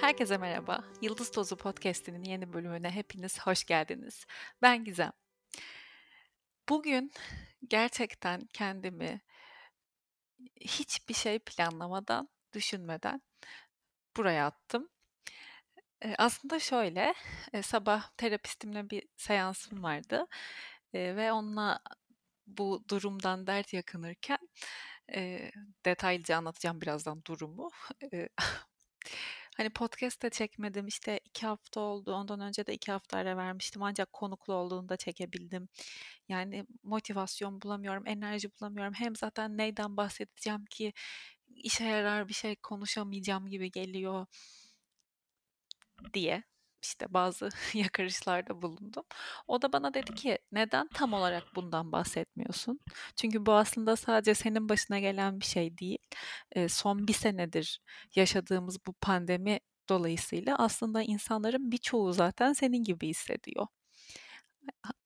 Herkese merhaba. Yıldız Tozu Podcast'inin yeni bölümüne hepiniz hoş geldiniz. Ben Gizem. Bugün gerçekten kendimi hiçbir şey planlamadan, düşünmeden buraya attım. Eee, aslında şöyle, eee, sabah terapistimle bir seansım vardı, eee, ve onunla bu durumdan dert yakınırken, eee, detaylıca anlatacağım birazdan durumu. Hani podcast da çekmedim, işte 2 hafta oldu, ondan önce de 2 hafta ara vermiştim ancak konuklu olduğunda çekebildim. Yani motivasyon bulamıyorum, enerji bulamıyorum. Hem zaten neyden bahsedeceğim ki işe yarar bir şey konuşamayacağım gibi geliyor diye işte bazı yakarışlarda bulundum. O da bana dedi ki neden tam olarak bundan bahsetmiyorsun? Çünkü bu aslında sadece senin başına gelen bir şey değil. E, son bir senedir yaşadığımız bu pandemi dolayısıyla aslında insanların birçoğu zaten senin gibi hissediyor.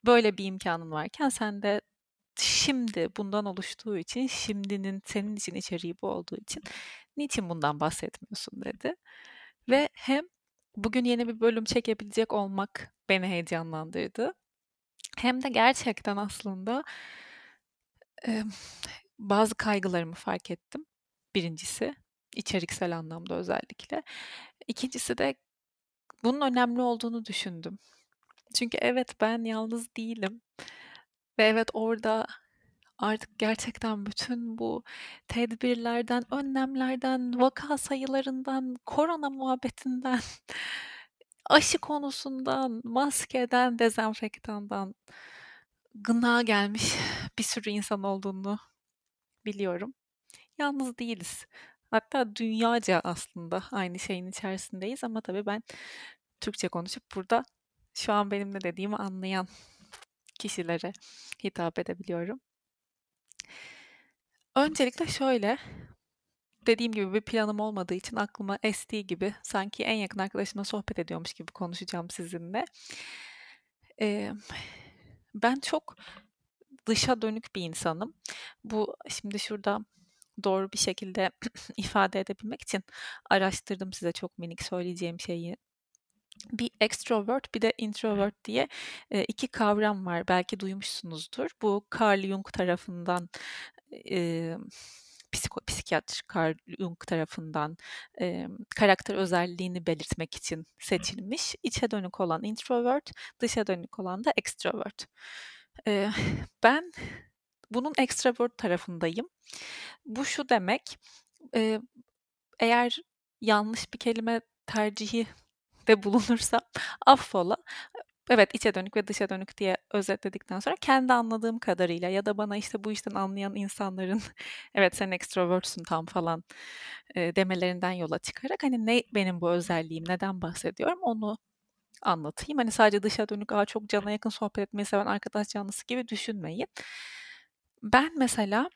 Böyle bir imkanın varken sen de şimdi bundan oluştuğu için, şimdinin senin için içeriği bu olduğu için niçin bundan bahsetmiyorsun dedi. Ve hem bugün yeni bir bölüm çekebilecek olmak beni heyecanlandırdı. Hem de gerçekten aslında e, bazı kaygılarımı fark ettim. Birincisi içeriksel anlamda özellikle. İkincisi de bunun önemli olduğunu düşündüm. Çünkü evet ben yalnız değilim. Ve evet orada artık gerçekten bütün bu tedbirlerden, önlemlerden, vaka sayılarından, korona muhabbetinden, aşı konusundan, maskeden, dezenfektandan gına gelmiş bir sürü insan olduğunu biliyorum. Yalnız değiliz. Hatta dünyaca aslında aynı şeyin içerisindeyiz ama tabii ben Türkçe konuşup burada şu an benim ne dediğimi anlayan kişilere hitap edebiliyorum. Öncelikle şöyle, dediğim gibi bir planım olmadığı için aklıma estiği gibi sanki en yakın arkadaşımla sohbet ediyormuş gibi konuşacağım sizinle. Ee, ben çok dışa dönük bir insanım. Bu şimdi şurada doğru bir şekilde ifade edebilmek için araştırdım size çok minik söyleyeceğim şeyi. Bir extrovert bir de introvert diye iki kavram var. Belki duymuşsunuzdur. Bu Carl Jung tarafından e, psiko, psikiyatr Carl Jung tarafından e, karakter özelliğini belirtmek için seçilmiş. İçe dönük olan introvert, dışa dönük olan da extrovert. E, ben bunun extrovert tarafındayım. Bu şu demek, e, eğer yanlış bir kelime tercihi de bulunursam affola. Evet içe dönük ve dışa dönük diye özetledikten sonra kendi anladığım kadarıyla ya da bana işte bu işten anlayan insanların evet sen extrovertsun tam falan e, demelerinden yola çıkarak hani ne benim bu özelliğim neden bahsediyorum onu anlatayım. Hani sadece dışa dönük aa çok cana yakın sohbet etmeyi seven arkadaş canlısı gibi düşünmeyin. Ben mesela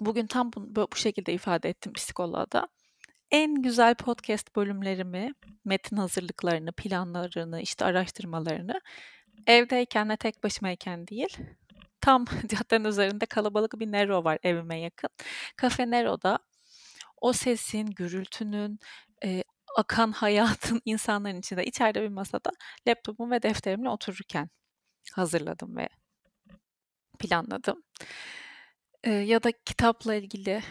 bugün tam bu, bu şekilde ifade ettim psikoloğa da en güzel podcast bölümlerimi, metin hazırlıklarını, planlarını, işte araştırmalarını evdeyken ve tek başımayken değil, tam caddenin üzerinde kalabalık bir Nero var evime yakın. Kafe Nero'da o sesin, gürültünün, e, akan hayatın insanların içinde içeride bir masada laptopum ve defterimle otururken hazırladım ve planladım. E, ya da kitapla ilgili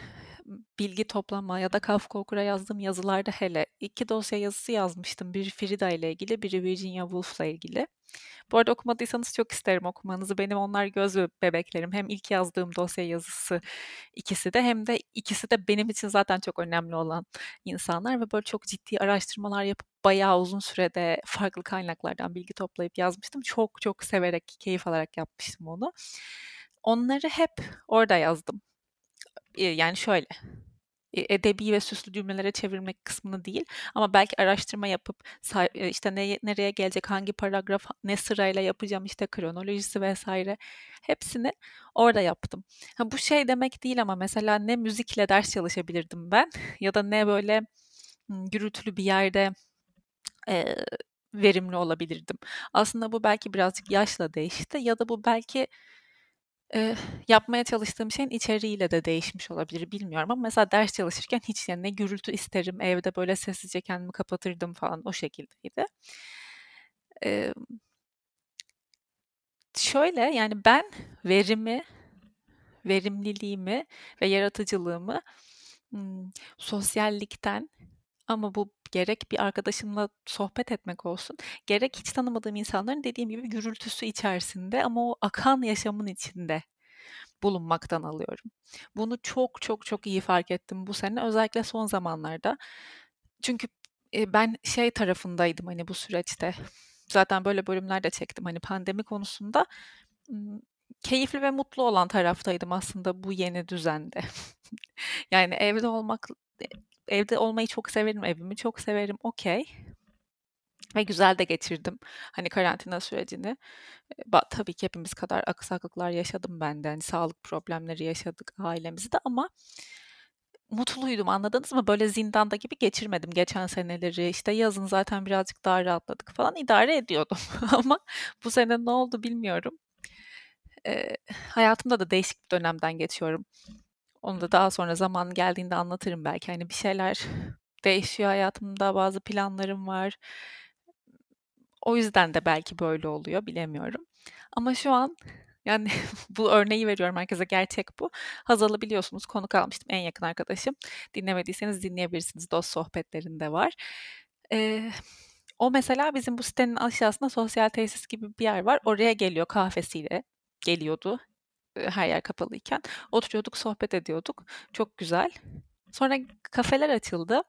bilgi toplama ya da Kafka Okur'a yazdığım yazılarda hele iki dosya yazısı yazmıştım. Biri Frida ile ilgili, biri Virginia Woolf ile ilgili. Bu arada okumadıysanız çok isterim okumanızı. Benim onlar göz bebeklerim. Hem ilk yazdığım dosya yazısı ikisi de hem de ikisi de benim için zaten çok önemli olan insanlar ve böyle çok ciddi araştırmalar yapıp bayağı uzun sürede farklı kaynaklardan bilgi toplayıp yazmıştım. Çok çok severek, keyif alarak yapmıştım onu. Onları hep orada yazdım yani şöyle edebi ve süslü cümlelere çevirmek kısmını değil ama belki araştırma yapıp işte ne, nereye gelecek hangi paragraf ne sırayla yapacağım işte kronolojisi vesaire hepsini orada yaptım. Ha, bu şey demek değil ama mesela ne müzikle ders çalışabilirdim ben ya da ne böyle gürültülü bir yerde e, verimli olabilirdim. Aslında bu belki birazcık yaşla değişti ya da bu belki Eee, yapmaya çalıştığım şeyin içeriğiyle de değişmiş olabilir, bilmiyorum ama mesela ders çalışırken hiç yani ne gürültü isterim, evde böyle sessizce kendimi kapatırdım falan o şekildeydi. Emm Şöyle, yani ben verimi, verimliliğimi ve yaratıcılığımı, ımm, sosyallikten ama bu gerek bir arkadaşımla sohbet etmek olsun, gerek hiç tanımadığım insanların dediğim gibi gürültüsü içerisinde ama o akan yaşamın içinde bulunmaktan alıyorum. Bunu çok çok çok iyi fark ettim bu sene özellikle son zamanlarda. Çünkü, eee, ben şey tarafındaydım, hani, bu süreçte, zaten böyle bölümler de çektim, hani, pandemi konusunda, keyifli ve mutlu olan taraftaydım aslında bu yeni düzende. Yani evde olmak evde olmayı çok severim, evimi çok severim, okay. Ve güzel de geçirdim, hani, karantina sürecini. Ba tabii ki hepimiz kadar aksaklıklar yaşadım ben de, hani, sağlık problemleri yaşadık ailemizde ama mutluydum, anladınız mı? Böyle zindanda gibi geçirmedim geçen seneleri. İşte, yazın zaten birazcık daha rahatladık falan, idare ediyordum ama bu sene ne oldu bilmiyorum. Eee, hayatımda da değişik bir dönemden geçiyorum. Onu da daha sonra zamanı geldiğinde anlatırım belki. Hani, bir şeyler değişiyor hayatımda, bazı planlarım var. O yüzden de belki böyle oluyor, bilemiyorum. Ama şu an, yani bu örneği veriyorum herkese, gerçek bu. Hazal'ı biliyorsunuz, konuk almıştım, en yakın arkadaşım. Dinlemediyseniz dinleyebilirsiniz, Dost Sohbetleri'nde var. Eee, o mesela bizim bu sitenin aşağısında sosyal tesis gibi bir yer var. Oraya geliyor kahvesiyle, geliyordu, her yer kapalıyken. Oturuyorduk, sohbet ediyorduk. Çok güzel. Sonra kafeler açıldı.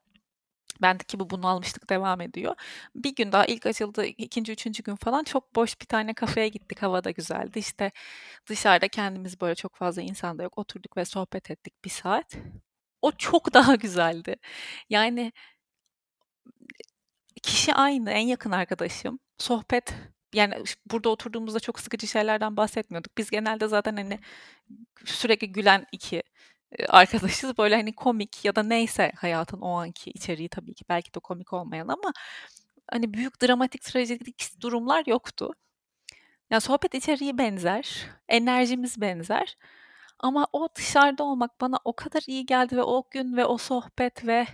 Bendeki bu bunalmışlık devam ediyor. Bir gün daha ilk açıldığı 2'nci, 3'üncü gün falan çok boş bir tane kafeye gittik. Hava da güzeldi. İşte dışarıda kendimiz böyle çok fazla insan da yok. Oturduk ve sohbet ettik 1 saat. O çok daha güzeldi. Yani kişi aynı, en yakın arkadaşım. Sohbet, yani burada oturduğumuzda çok sıkıcı şeylerden bahsetmiyorduk. Biz genelde zaten, hani, sürekli gülen 2 eee, arkadaşız. Böyle, hani, komik ya da neyse hayatın o anki içeriği tabii ki belki de komik olmayan ama, hani, büyük dramatik, trajedik durumlar yoktu. Ya, sohbet içeriği benzer, enerjimiz benzer ama o dışarıda olmak bana o kadar iyi geldi ve o gün ve o sohbet ve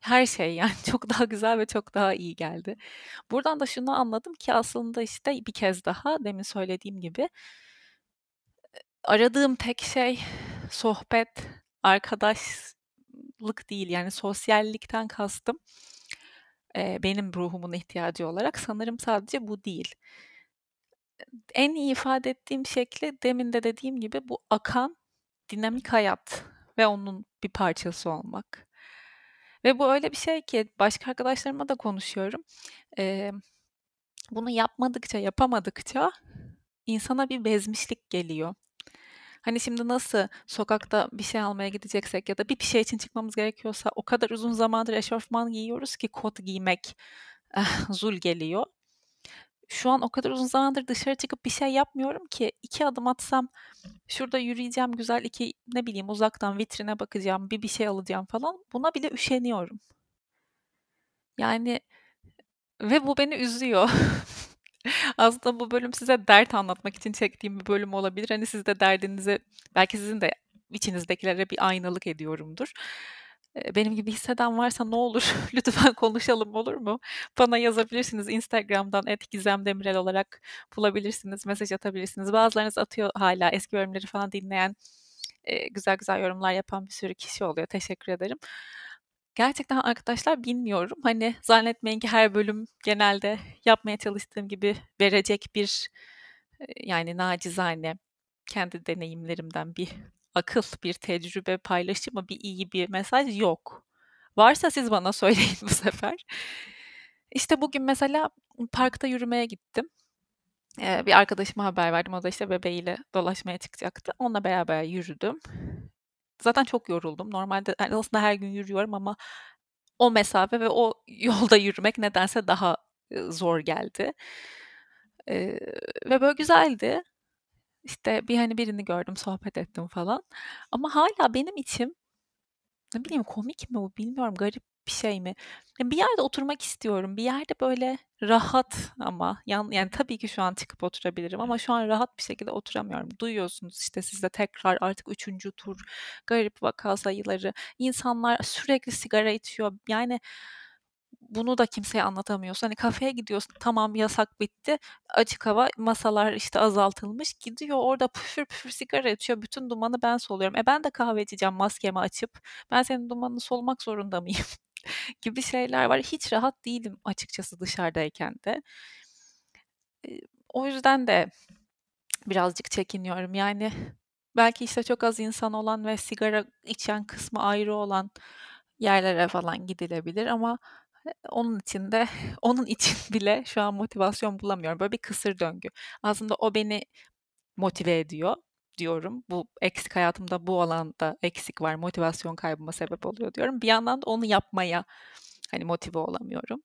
her şey, yani, çok daha güzel ve çok daha iyi geldi. Buradan da şunu anladım ki aslında, işte, bir kez daha demin söylediğim gibi eee, aradığım tek şey sohbet, arkadaşlık değil, yani, sosyallikten kastım, benim ruhumun ihtiyacı olarak sanırım sadece bu değil. En iyi ifade ettiğim şekli demin de dediğim gibi bu akan, dinamik hayat ve onun bir parçası olmak. Ve bu öyle bir şey ki başka arkadaşlarımla da konuşuyorum. Emm, bunu yapmadıkça, yapamadıkça insana bir bezmişlik geliyor. Hani, şimdi nasıl sokakta bir şey almaya gideceksek ya da bir bir şey için çıkmamız gerekiyorsa o kadar uzun zamandır eşofman giyiyoruz ki kot giymek, eh, zul geliyor. Şu an o kadar uzun zamandır dışarı çıkıp bir şey yapmıyorum ki 2 adım atsam şurada yürüyeceğim güzel, 2 ne bileyim uzaktan vitrine bakacağım, bir bir şey alacağım falan. Buna bile üşeniyorum. Yani ve bu beni üzüyor. Aslında bu bölüm size dert anlatmak için çektiğim bir bölüm olabilir. Hani, siz de derdinizi belki sizin de içinizdekilere bir aynalık ediyorumdur. Benim gibi hisseden varsa ne olur lütfen konuşalım, olur mu? Bana yazabilirsiniz. Instagram'dan @gizemdemirel olarak bulabilirsiniz, mesaj atabilirsiniz. Bazılarınız atıyor hâlâ eski bölümleri falan dinleyen, güzel güzel yorumlar yapan bir sürü kişi oluyor. Teşekkür ederim. Gerçekten arkadaşlar bilmiyorum. Hani, zannetmeyin ki her bölüm genelde yapmaya çalıştığım gibi verecek bir, yani nacizane kendi deneyimlerimden bir akıl, bir tecrübe paylaşımı, bir iyi bir mesaj yok. Varsa siz bana söyleyin bu sefer. İşte, bugün mesela parkta yürümeye gittim. Eee, bir arkadaşıma haber verdim. O da, işte, bebeğiyle dolaşmaya çıkacaktı. Onunla beraber yürüdüm. Zaten çok yoruldum. Normalde, aslında her gün yürüyorum ama o mesafe ve o yolda yürümek nedense daha, zor geldi. Eee, ve böyle güzeldi. İşte, bir, hani, birini gördüm, sohbet ettim falan ama hâlâ benim içim, ne bileyim komik mi bu bilmiyorum, garip bir şey mi? bir yerde oturmak istiyorum. Bir yerde böyle rahat ama yan, yani tabii ki şu an çıkıp oturabilirim ama şu an rahat bir şekilde oturamıyorum. Duyuyorsunuz işte sizde tekrar artık üçüncü tur garip vaka sayıları. İnsanlar sürekli sigara içiyor. Yani bunu da kimseye anlatamıyorsun. Hani kafeye gidiyorsun tamam yasak bitti. Açık hava masalar işte azaltılmış. Gidiyor orada püfür püfür sigara içiyor. Bütün dumanı ben soluyorum. E ben de kahve içeceğim maskemi açıp. Ben senin dumanını solmak zorunda mıyım? gibi şeyler var. Hiç rahat değilim açıkçası dışarıdayken de. O yüzden de birazcık çekiniyorum. Yani belki işte çok az insan olan ve sigara içen kısmı ayrı olan yerlere falan gidilebilir ama onun için de onun için bile şu an motivasyon bulamıyorum. Böyle bir kısır döngü. Aslında o beni motive ediyor diyorum. Bu eksik hayatımda bu alanda eksik var. Motivasyon kaybıma sebep oluyor diyorum. Bir yandan da onu yapmaya hani motive olamıyorum.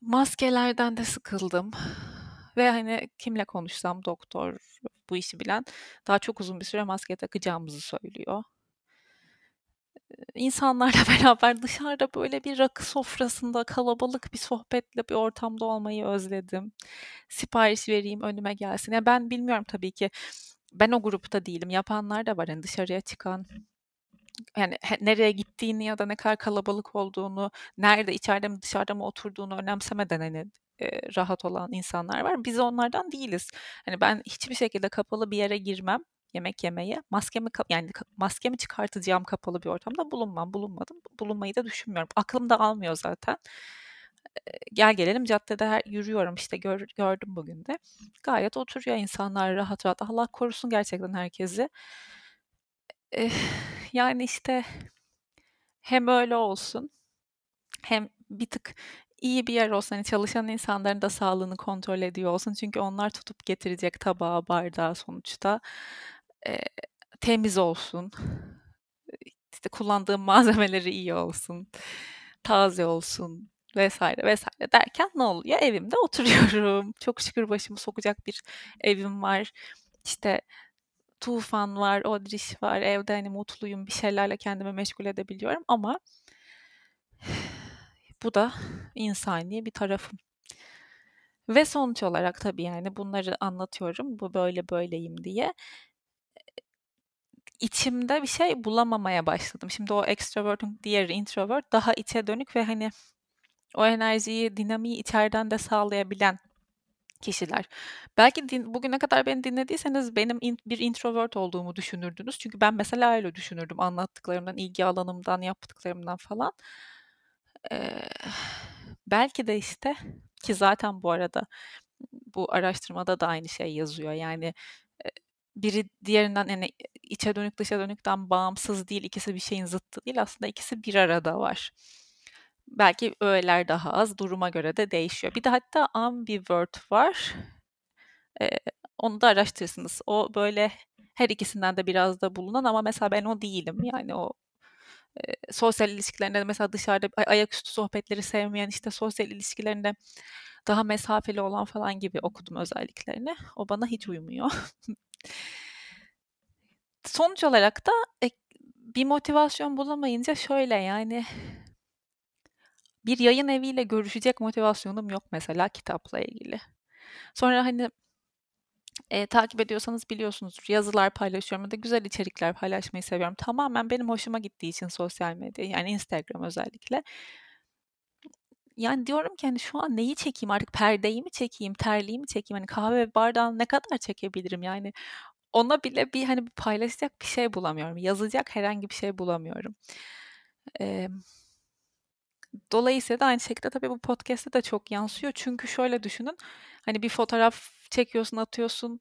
Maskelerden de sıkıldım. Ve hani kimle konuşsam doktor bu işi bilen daha çok uzun bir süre maske takacağımızı söylüyor. İnsanlarla beraber dışarıda böyle bir rakı sofrasında kalabalık bir sohbetle bir ortamda olmayı özledim. Sipariş vereyim önüme gelsin. Ya ben bilmiyorum tabii ki ben o grupta değilim. Yapanlar da var hani dışarıya çıkan yani nereye gittiğini ya da ne kadar kalabalık olduğunu, nerede içeride mi dışarıda mı oturduğunu önemsemeden hani e, rahat olan insanlar var. Biz onlardan değiliz. Hani ben hiçbir şekilde kapalı bir yere girmem yemek yemeye. Maskemi yani maskemi çıkartacağım kapalı bir ortamda bulunmam. Bulunmadım. Bulunmayı da düşünmüyorum. Aklım da almıyor zaten. Gel gelelim caddede her, yürüyorum işte gör, gördüm bugün de. Gayet oturuyor insanlar rahat rahat. Allah korusun gerçekten herkesi. yani işte hem öyle olsun hem bir tık iyi bir yer olsun. Hani çalışan insanların da sağlığını kontrol ediyor olsun. Çünkü onlar tutup getirecek tabağı, bardağı sonuçta. E, temiz olsun. İşte kullandığım malzemeleri iyi olsun. Taze olsun vesaire vesaire derken ne oluyor? Evimde oturuyorum. Çok şükür başımı sokacak bir evim var. İşte Tufan var, Odriş var. Evde hani mutluyum. Bir şeylerle kendimi meşgul edebiliyorum ama bu da insani bir tarafım. Ve sonuç olarak tabii yani bunları anlatıyorum. Bu böyle böyleyim diye. İçimde bir şey bulamamaya başladım. Şimdi o extrovert'ün diğeri introvert daha içe dönük ve hani o enerjiyi, dinamiği içeriden de sağlayabilen kişiler. Belki din, bugüne kadar beni dinlediyseniz benim in, bir introvert olduğumu düşünürdünüz. Çünkü ben mesela öyle düşünürdüm anlattıklarımdan, ilgi alanımdan, yaptıklarımdan falan. Ee, belki de işte ki zaten bu arada bu araştırmada da aynı şey yazıyor. Yani biri diğerinden yani içe dönük dışa dönükten bağımsız değil. ikisi bir şeyin zıttı değil. Aslında ikisi bir arada var. Belki öğeler daha az. Duruma göre de değişiyor. Bir de hatta ambivert var. Ee, onu da araştırırsınız. O böyle her ikisinden de biraz da bulunan ama mesela ben o değilim. Yani o e, sosyal ilişkilerinde mesela dışarıda ay- ayaküstü sohbetleri sevmeyen işte sosyal ilişkilerinde daha mesafeli olan falan gibi okudum özelliklerini. O bana hiç uymuyor. Sonuç olarak da e, bir motivasyon bulamayınca şöyle yani bir yayın eviyle görüşecek motivasyonum yok mesela kitapla ilgili. Sonra hani e, takip ediyorsanız biliyorsunuzdur yazılar paylaşıyorum da güzel içerikler paylaşmayı seviyorum. Tamamen benim hoşuma gittiği için sosyal medya yani Instagram özellikle. Yani diyorum ki hani şu an neyi çekeyim artık perdeyi mi çekeyim, terliği mi çekeyim? Hani kahve bardağını ne kadar çekebilirim yani ona bile bir hani paylaşacak bir şey bulamıyorum. Yazacak herhangi bir şey bulamıyorum. Ee, dolayısıyla da aynı şekilde tabii bu podcast'te de çok yansıyor. Çünkü şöyle düşünün. Hani bir fotoğraf çekiyorsun, atıyorsun.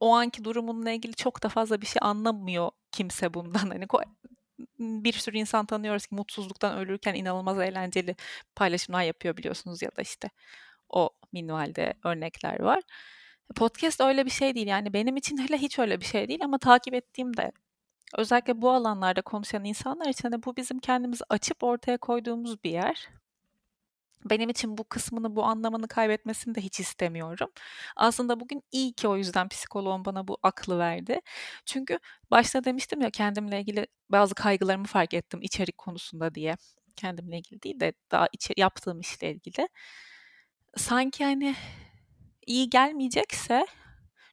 O anki durumunla ilgili çok da fazla bir şey anlamıyor kimse bundan. Hani bir sürü insan tanıyoruz ki mutsuzluktan ölürken inanılmaz eğlenceli paylaşımlar yapıyor biliyorsunuz ya da işte o minvalde örnekler var. Podcast öyle bir şey değil yani benim için hele hiç öyle bir şey değil ama takip ettiğimde özellikle bu alanlarda konuşan insanlar için de bu bizim kendimizi açıp ortaya koyduğumuz bir yer. Benim için bu kısmını, bu anlamını kaybetmesini de hiç istemiyorum. Aslında bugün iyi ki o yüzden psikoloğum bana bu aklı verdi. Çünkü başta demiştim ya kendimle ilgili bazı kaygılarımı fark ettim içerik konusunda diye. Kendimle ilgili değil de daha içe- yaptığım işle ilgili. Sanki hani iyi gelmeyecekse,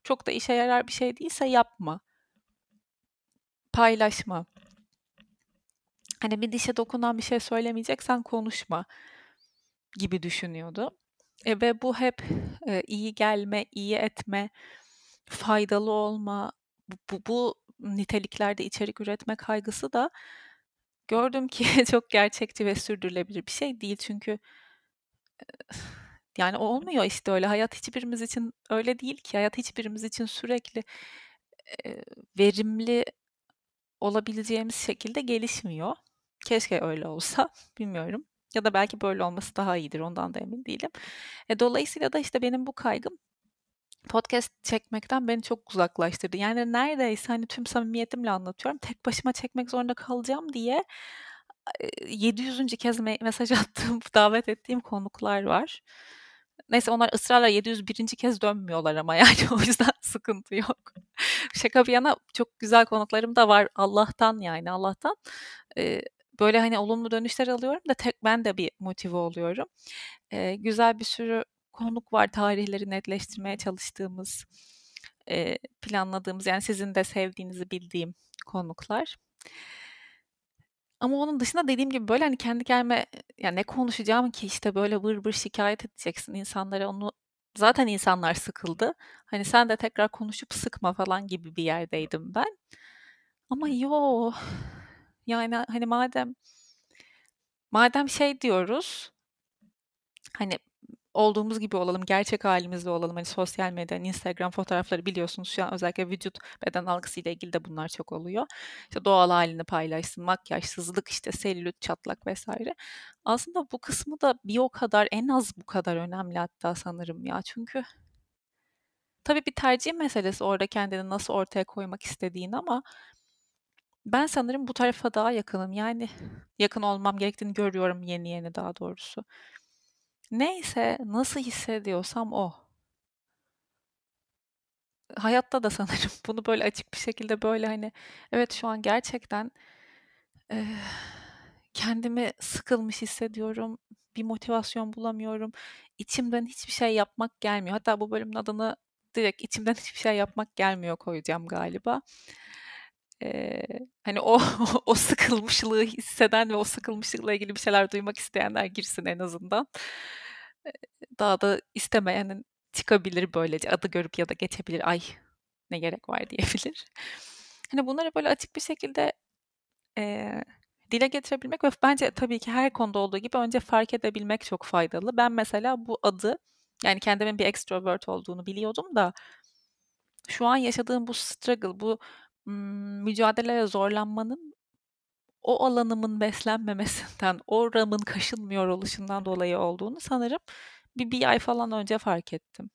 çok da işe yarar bir şey değilse yapma. Paylaşma. Hani bir dişe dokunan bir şey söylemeyeceksen konuşma gibi düşünüyordu. E, ve bu hep e, iyi gelme, iyi etme, faydalı olma, bu, bu, niteliklerde içerik üretme kaygısı da gördüm ki çok gerçekçi ve sürdürülebilir bir şey değil. Çünkü yani olmuyor işte öyle. Hayat hiçbirimiz için öyle değil ki. Hayat hiçbirimiz için sürekli e, verimli olabileceğimiz şekilde gelişmiyor. Keşke öyle olsa, bilmiyorum. Ya da belki böyle olması daha iyidir, ondan da emin değilim. E, dolayısıyla da işte benim bu kaygım podcast çekmekten beni çok uzaklaştırdı. Yani neredeyse hani tüm samimiyetimle anlatıyorum. Tek başıma çekmek zorunda kalacağım diye 700. kez mesaj attığım, davet ettiğim konuklar var. Neyse onlar ısrarla 701. kez dönmüyorlar ama yani o yüzden sıkıntı yok. Şaka bir yana çok güzel konuklarım da var Allah'tan yani Allah'tan. Ee, böyle hani olumlu dönüşler alıyorum da tek ben de bir motive oluyorum. Ee, güzel bir sürü konuk var tarihleri netleştirmeye çalıştığımız, e, planladığımız yani sizin de sevdiğinizi bildiğim konuklar. Ama onun dışında dediğim gibi böyle hani kendi kendime ya ne konuşacağım ki işte böyle vır vır şikayet edeceksin insanlara onu zaten insanlar sıkıldı. Hani sen de tekrar konuşup sıkma falan gibi bir yerdeydim ben. Ama yo yani hani madem madem şey diyoruz hani olduğumuz gibi olalım, gerçek halimizde olalım. Hani sosyal medya, Instagram fotoğrafları biliyorsunuz şu an özellikle vücut beden algısı ilgili de bunlar çok oluyor. İşte doğal halini paylaşsın, makyajsızlık, işte selülit, çatlak vesaire. Aslında bu kısmı da bir o kadar, en az bu kadar önemli hatta sanırım ya. Çünkü tabii bir tercih meselesi orada kendini nasıl ortaya koymak istediğin ama ben sanırım bu tarafa daha yakınım. Yani yakın olmam gerektiğini görüyorum yeni yeni daha doğrusu. Neyse, nasıl hissediyorsam o. Hayatta da sanırım bunu böyle açık bir şekilde böyle hani evet şu an gerçekten eee, kendimi sıkılmış hissediyorum. Bir motivasyon bulamıyorum. İçimden hiçbir şey yapmak gelmiyor. Hatta bu bölümün adını direkt içimden hiçbir şey yapmak gelmiyor koyacağım galiba. Hani o o sıkılmışlığı hisseden ve o sıkılmışlıkla ilgili bir şeyler duymak isteyenler girsin en azından daha da istemeyenin çıkabilir böylece. Adı görüp ya da geçebilir. Ay ne gerek var diyebilir. Hani bunları böyle açık bir şekilde e, dile getirebilmek ve bence tabii ki her konuda olduğu gibi önce fark edebilmek çok faydalı. Ben mesela bu adı yani kendimin bir extrovert olduğunu biliyordum da şu an yaşadığım bu struggle, bu mücadeleye zorlanmanın o alanımın beslenmemesinden, o ramın kaşınmıyor oluşundan dolayı olduğunu sanırım bir, bir ay falan önce fark ettim.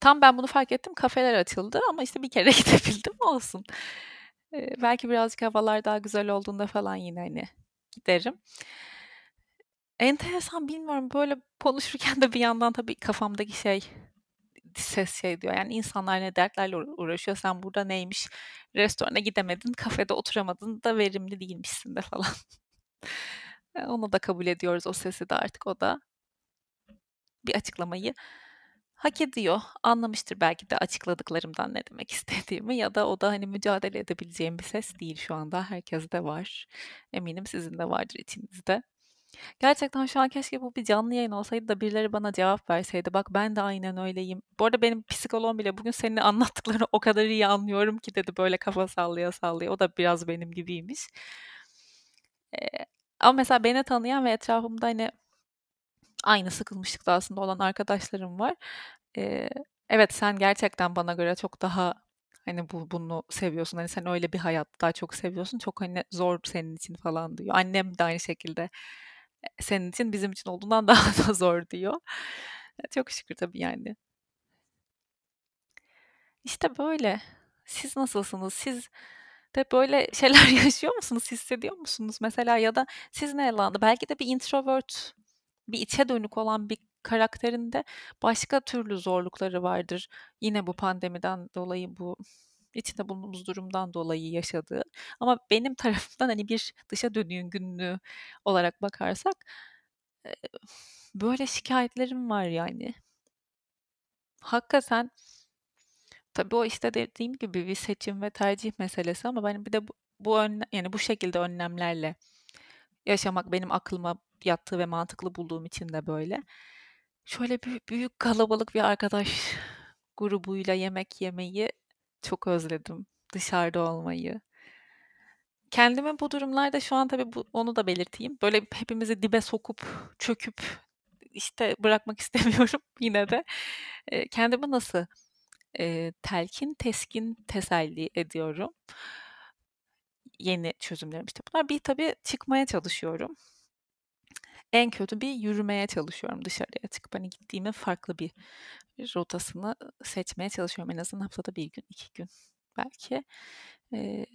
Tam ben bunu fark ettim kafeler açıldı ama işte bir kere gidebildim olsun. Ee, belki birazcık havalar daha güzel olduğunda falan yine hani giderim. Enteresan bilmiyorum böyle konuşurken de bir yandan tabii kafamdaki şey ses şey diyor. Yani insanlar ne dertlerle uğraşıyor. Sen burada neymiş? Restorana gidemedin, kafede oturamadın da verimli değilmişsin de falan. Onu da kabul ediyoruz o sesi de artık o da bir açıklamayı hak ediyor. Anlamıştır belki de açıkladıklarımdan ne demek istediğimi ya da o da hani mücadele edebileceğim bir ses değil şu anda. Herkes de var. Eminim sizin de vardır içinizde. Gerçekten şu an keşke bu bir canlı yayın olsaydı da birileri bana cevap verseydi. Bak ben de aynen öyleyim. Bu arada benim psikoloğum bile bugün senin anlattıklarını o kadar iyi anlıyorum ki dedi böyle kafa sallaya sallaya. O da biraz benim gibiymiş. Ee, ama mesela beni tanıyan ve etrafımda hani aynı sıkılmışlıkta aslında olan arkadaşlarım var. Ee, evet sen gerçekten bana göre çok daha hani bu bunu seviyorsun. Hani sen öyle bir hayat daha çok seviyorsun. Çok hani zor senin için falan diyor. Annem de aynı şekilde senin için bizim için olduğundan daha da zor diyor. Çok şükür tabii yani. İşte böyle. Siz nasılsınız? Siz de böyle şeyler yaşıyor musunuz? Hissediyor musunuz mesela ya da siz ne alanda? Belki de bir introvert bir içe dönük olan bir karakterinde başka türlü zorlukları vardır. Yine bu pandemiden dolayı bu içinde bulunduğumuz durumdan dolayı yaşadığı. Ama benim tarafımdan hani bir dışa dönüğün günlüğü olarak bakarsak böyle şikayetlerim var yani. Hakikaten tabii o işte dediğim gibi bir seçim ve tercih meselesi ama ben bir de bu, bu önle, yani bu şekilde önlemlerle yaşamak benim aklıma yattığı ve mantıklı bulduğum için de böyle. Şöyle büyük, büyük kalabalık bir arkadaş grubuyla yemek yemeyi çok özledim. Dışarıda olmayı. Kendimi bu durumlarda şu an tabii bu, onu da belirteyim. Böyle hepimizi dibe sokup çöküp işte bırakmak istemiyorum yine de. E, kendimi nasıl e, telkin, teskin, teselli ediyorum. Yeni çözümlerim işte bunlar. Bir tabii çıkmaya çalışıyorum. En kötü bir yürümeye çalışıyorum dışarıya çıkıp hani gittiğimin farklı bir rotasını seçmeye çalışıyorum. En azından haftada bir gün, iki gün belki. Ee,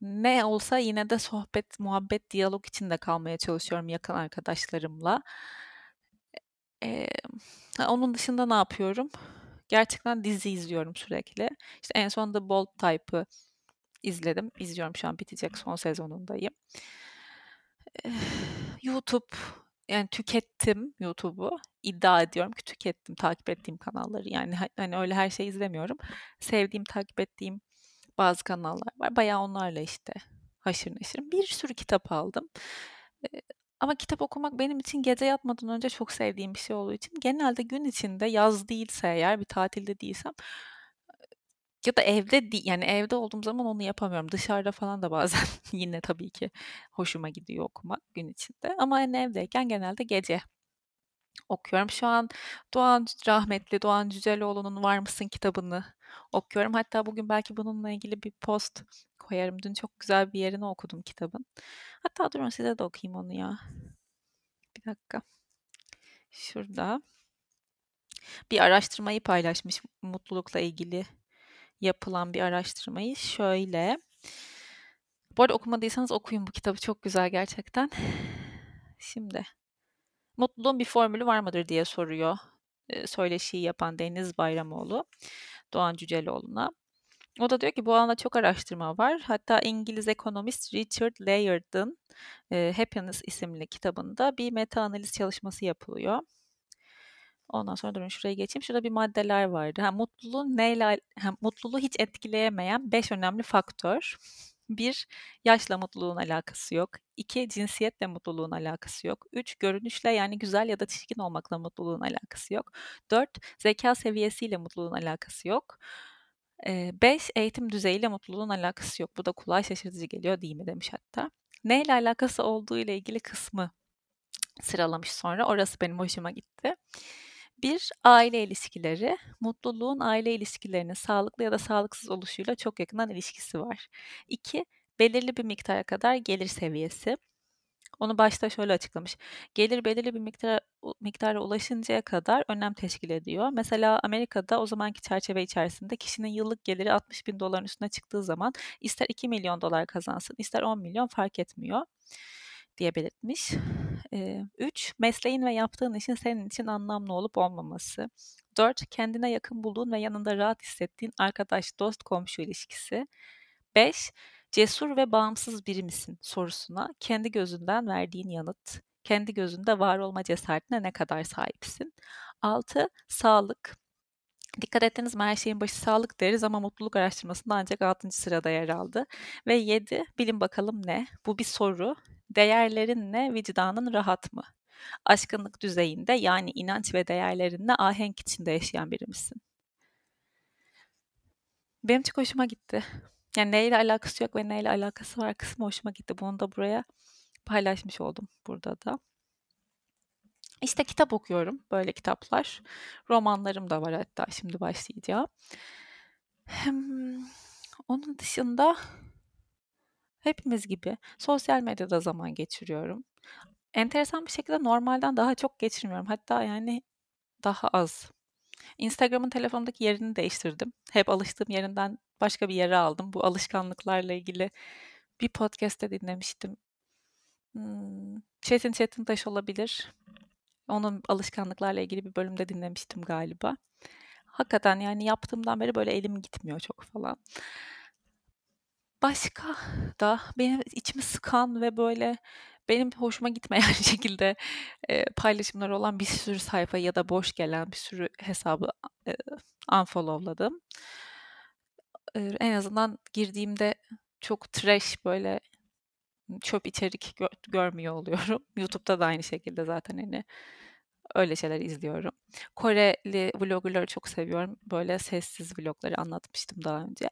ne olsa yine de sohbet, muhabbet, diyalog içinde kalmaya çalışıyorum yakın arkadaşlarımla. Ee, onun dışında ne yapıyorum? Gerçekten dizi izliyorum sürekli. İşte en son The Bold Type'ı izledim. İzliyorum şu an bitecek son sezonundayım. Ee, YouTube yani tükettim YouTube'u. İddia ediyorum ki tükettim takip ettiğim kanalları. Yani hani öyle her şey izlemiyorum. Sevdiğim, takip ettiğim bazı kanallar var. Bayağı onlarla işte haşır neşir. Bir sürü kitap aldım. Ama kitap okumak benim için gece yatmadan önce çok sevdiğim bir şey olduğu için genelde gün içinde yaz değilse eğer bir tatilde değilsem ya da evde yani evde olduğum zaman onu yapamıyorum. Dışarıda falan da bazen yine tabii ki hoşuma gidiyor okumak gün içinde. Ama yani evdeyken genelde gece okuyorum. Şu an Doğan rahmetli Doğan Cüceloğlu'nun Var mısın kitabını okuyorum. Hatta bugün belki bununla ilgili bir post koyarım. Dün çok güzel bir yerini okudum kitabın. Hatta durun size de okuyayım onu ya. Bir dakika. Şurada bir araştırmayı paylaşmış mutlulukla ilgili yapılan bir araştırmayı şöyle. Bu arada okumadıysanız okuyun bu kitabı çok güzel gerçekten. Şimdi mutluluğun bir formülü var mıdır diye soruyor söyleşiyi yapan Deniz Bayramoğlu Doğan Cüceloğlu'na. O da diyor ki bu alanda çok araştırma var. Hatta İngiliz ekonomist Richard Layard'ın e, Happiness isimli kitabında bir meta analiz çalışması yapılıyor. Ondan sonra durun şuraya geçeyim. Şurada bir maddeler vardı. Ha, mutluluğun neyle, ha, mutluluğu hiç etkileyemeyen beş önemli faktör. Bir, yaşla mutluluğun alakası yok. İki, cinsiyetle mutluluğun alakası yok. Üç, görünüşle yani güzel ya da çirkin olmakla mutluluğun alakası yok. Dört, zeka seviyesiyle mutluluğun alakası yok. Beş, eğitim düzeyiyle mutluluğun alakası yok. Bu da kulağa şaşırtıcı geliyor değil mi demiş hatta. Neyle alakası olduğu ile ilgili kısmı sıralamış sonra. Orası benim hoşuma gitti. Bir, aile ilişkileri. Mutluluğun aile ilişkilerinin sağlıklı ya da sağlıksız oluşuyla çok yakından ilişkisi var. İki, belirli bir miktara kadar gelir seviyesi. Onu başta şöyle açıklamış. Gelir belirli bir miktara, miktara ulaşıncaya kadar önem teşkil ediyor. Mesela Amerika'da o zamanki çerçeve içerisinde kişinin yıllık geliri 60 bin doların üstüne çıktığı zaman ister 2 milyon dolar kazansın ister 10 milyon fark etmiyor diye belirtmiş. 3. Mesleğin ve yaptığın işin senin için anlamlı olup olmaması. 4. Kendine yakın bulduğun ve yanında rahat hissettiğin arkadaş, dost, komşu ilişkisi. 5. Cesur ve bağımsız biri misin sorusuna kendi gözünden verdiğin yanıt. Kendi gözünde var olma cesaretine ne kadar sahipsin? 6. Sağlık. Dikkat ettiniz mi her şeyin başı sağlık deriz ama mutluluk araştırmasında ancak 6. sırada yer aldı. Ve 7. Bilin bakalım ne? Bu bir soru Değerlerinle vicdanın rahat mı? Aşkınlık düzeyinde yani inanç ve değerlerinle ahenk içinde yaşayan biri misin? Benim çok hoşuma gitti. Yani neyle alakası yok ve neyle alakası var kısmı hoşuma gitti. Bunu da buraya paylaşmış oldum burada da. İşte kitap okuyorum. Böyle kitaplar. Romanlarım da var hatta şimdi başlayacağım. Onun dışında Hepimiz gibi sosyal medyada zaman geçiriyorum. Enteresan bir şekilde normalden daha çok geçirmiyorum. Hatta yani daha az. Instagram'ın telefonumdaki yerini değiştirdim. Hep alıştığım yerinden başka bir yere aldım. Bu alışkanlıklarla ilgili bir podcast'te dinlemiştim. Hmm, Çetin Çetin Taş olabilir. Onun alışkanlıklarla ilgili bir bölümde dinlemiştim galiba. Hakikaten yani yaptığımdan beri böyle elim gitmiyor çok falan. Başka da benim içimi sıkan ve böyle benim hoşuma gitmeyen şekilde e, paylaşımlar olan bir sürü sayfa ya da boş gelen bir sürü hesabı e, unfollowladım. E, en azından girdiğimde çok trash böyle çöp içerik gö- görmüyor oluyorum. YouTube'da da aynı şekilde zaten hani öyle şeyler izliyorum. Koreli vloggerları çok seviyorum. Böyle sessiz vlogları anlatmıştım daha önce.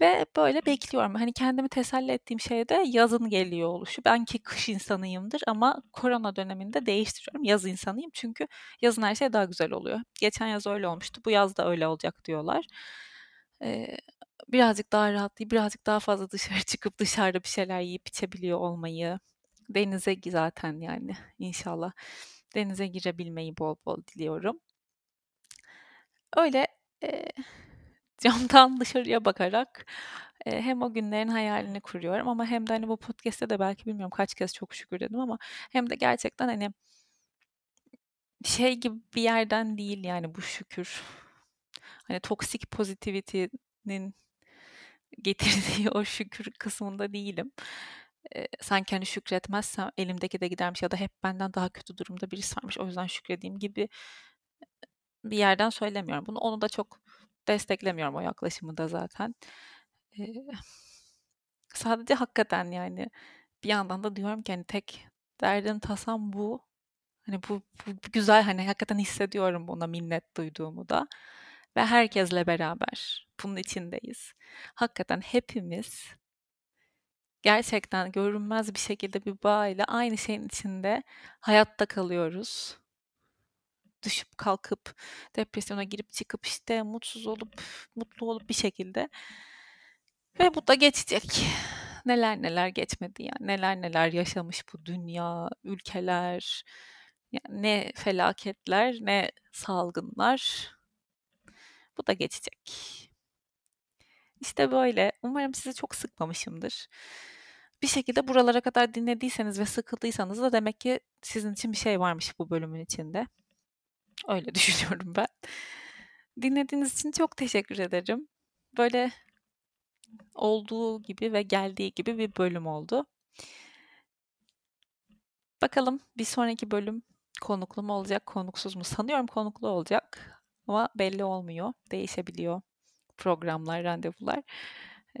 Ve böyle bekliyorum. Hani kendimi teselli ettiğim şey de yazın geliyor oluşu. Ben ki kış insanıyımdır ama korona döneminde değiştiriyorum. Yaz insanıyım çünkü yazın her şey daha güzel oluyor. Geçen yaz öyle olmuştu. Bu yaz da öyle olacak diyorlar. Ee, birazcık daha rahatlayıp birazcık daha fazla dışarı çıkıp dışarıda bir şeyler yiyip içebiliyor olmayı. Denize zaten yani inşallah denize girebilmeyi bol bol diliyorum. Öyle e, camdan dışarıya bakarak e, hem o günlerin hayalini kuruyorum ama hem de hani bu podcast'te de belki bilmiyorum kaç kez çok şükür dedim ama hem de gerçekten hani şey gibi bir yerden değil yani bu şükür. Hani toksik pozitivity'nin getirdiği o şükür kısmında değilim. E, sanki hani şükretmezsem elimdeki de gidermiş ya da hep benden daha kötü durumda birisi varmış o yüzden şükredeyim gibi bir yerden söylemiyorum. Bunu onu da çok desteklemiyorum o yaklaşımı da zaten. Ee, sadece hakikaten yani bir yandan da diyorum ki hani tek derdim tasam bu. Hani bu, bu güzel hani hakikaten hissediyorum buna minnet duyduğumu da. Ve herkesle beraber bunun içindeyiz. Hakikaten hepimiz gerçekten görünmez bir şekilde bir bağ ile aynı şeyin içinde hayatta kalıyoruz düşüp kalkıp depresyona girip çıkıp işte mutsuz olup mutlu olup bir şekilde ve bu da geçecek. Neler neler geçmedi yani neler neler yaşamış bu dünya, ülkeler, yani ne felaketler, ne salgınlar. Bu da geçecek. İşte böyle. Umarım sizi çok sıkmamışımdır. Bir şekilde buralara kadar dinlediyseniz ve sıkıldıysanız da demek ki sizin için bir şey varmış bu bölümün içinde. Öyle düşünüyorum ben. Dinlediğiniz için çok teşekkür ederim. Böyle olduğu gibi ve geldiği gibi bir bölüm oldu. Bakalım bir sonraki bölüm konuklu mu olacak, konuksuz mu? Sanıyorum konuklu olacak ama belli olmuyor. Değişebiliyor programlar, randevular. Ee,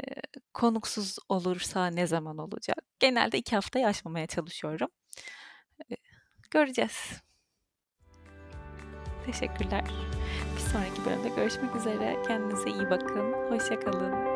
konuksuz olursa ne zaman olacak? Genelde iki haftayı aşmamaya çalışıyorum. Ee, göreceğiz. Teşekkürler. Bir sonraki bölümde görüşmek üzere. Kendinize iyi bakın. Hoşçakalın.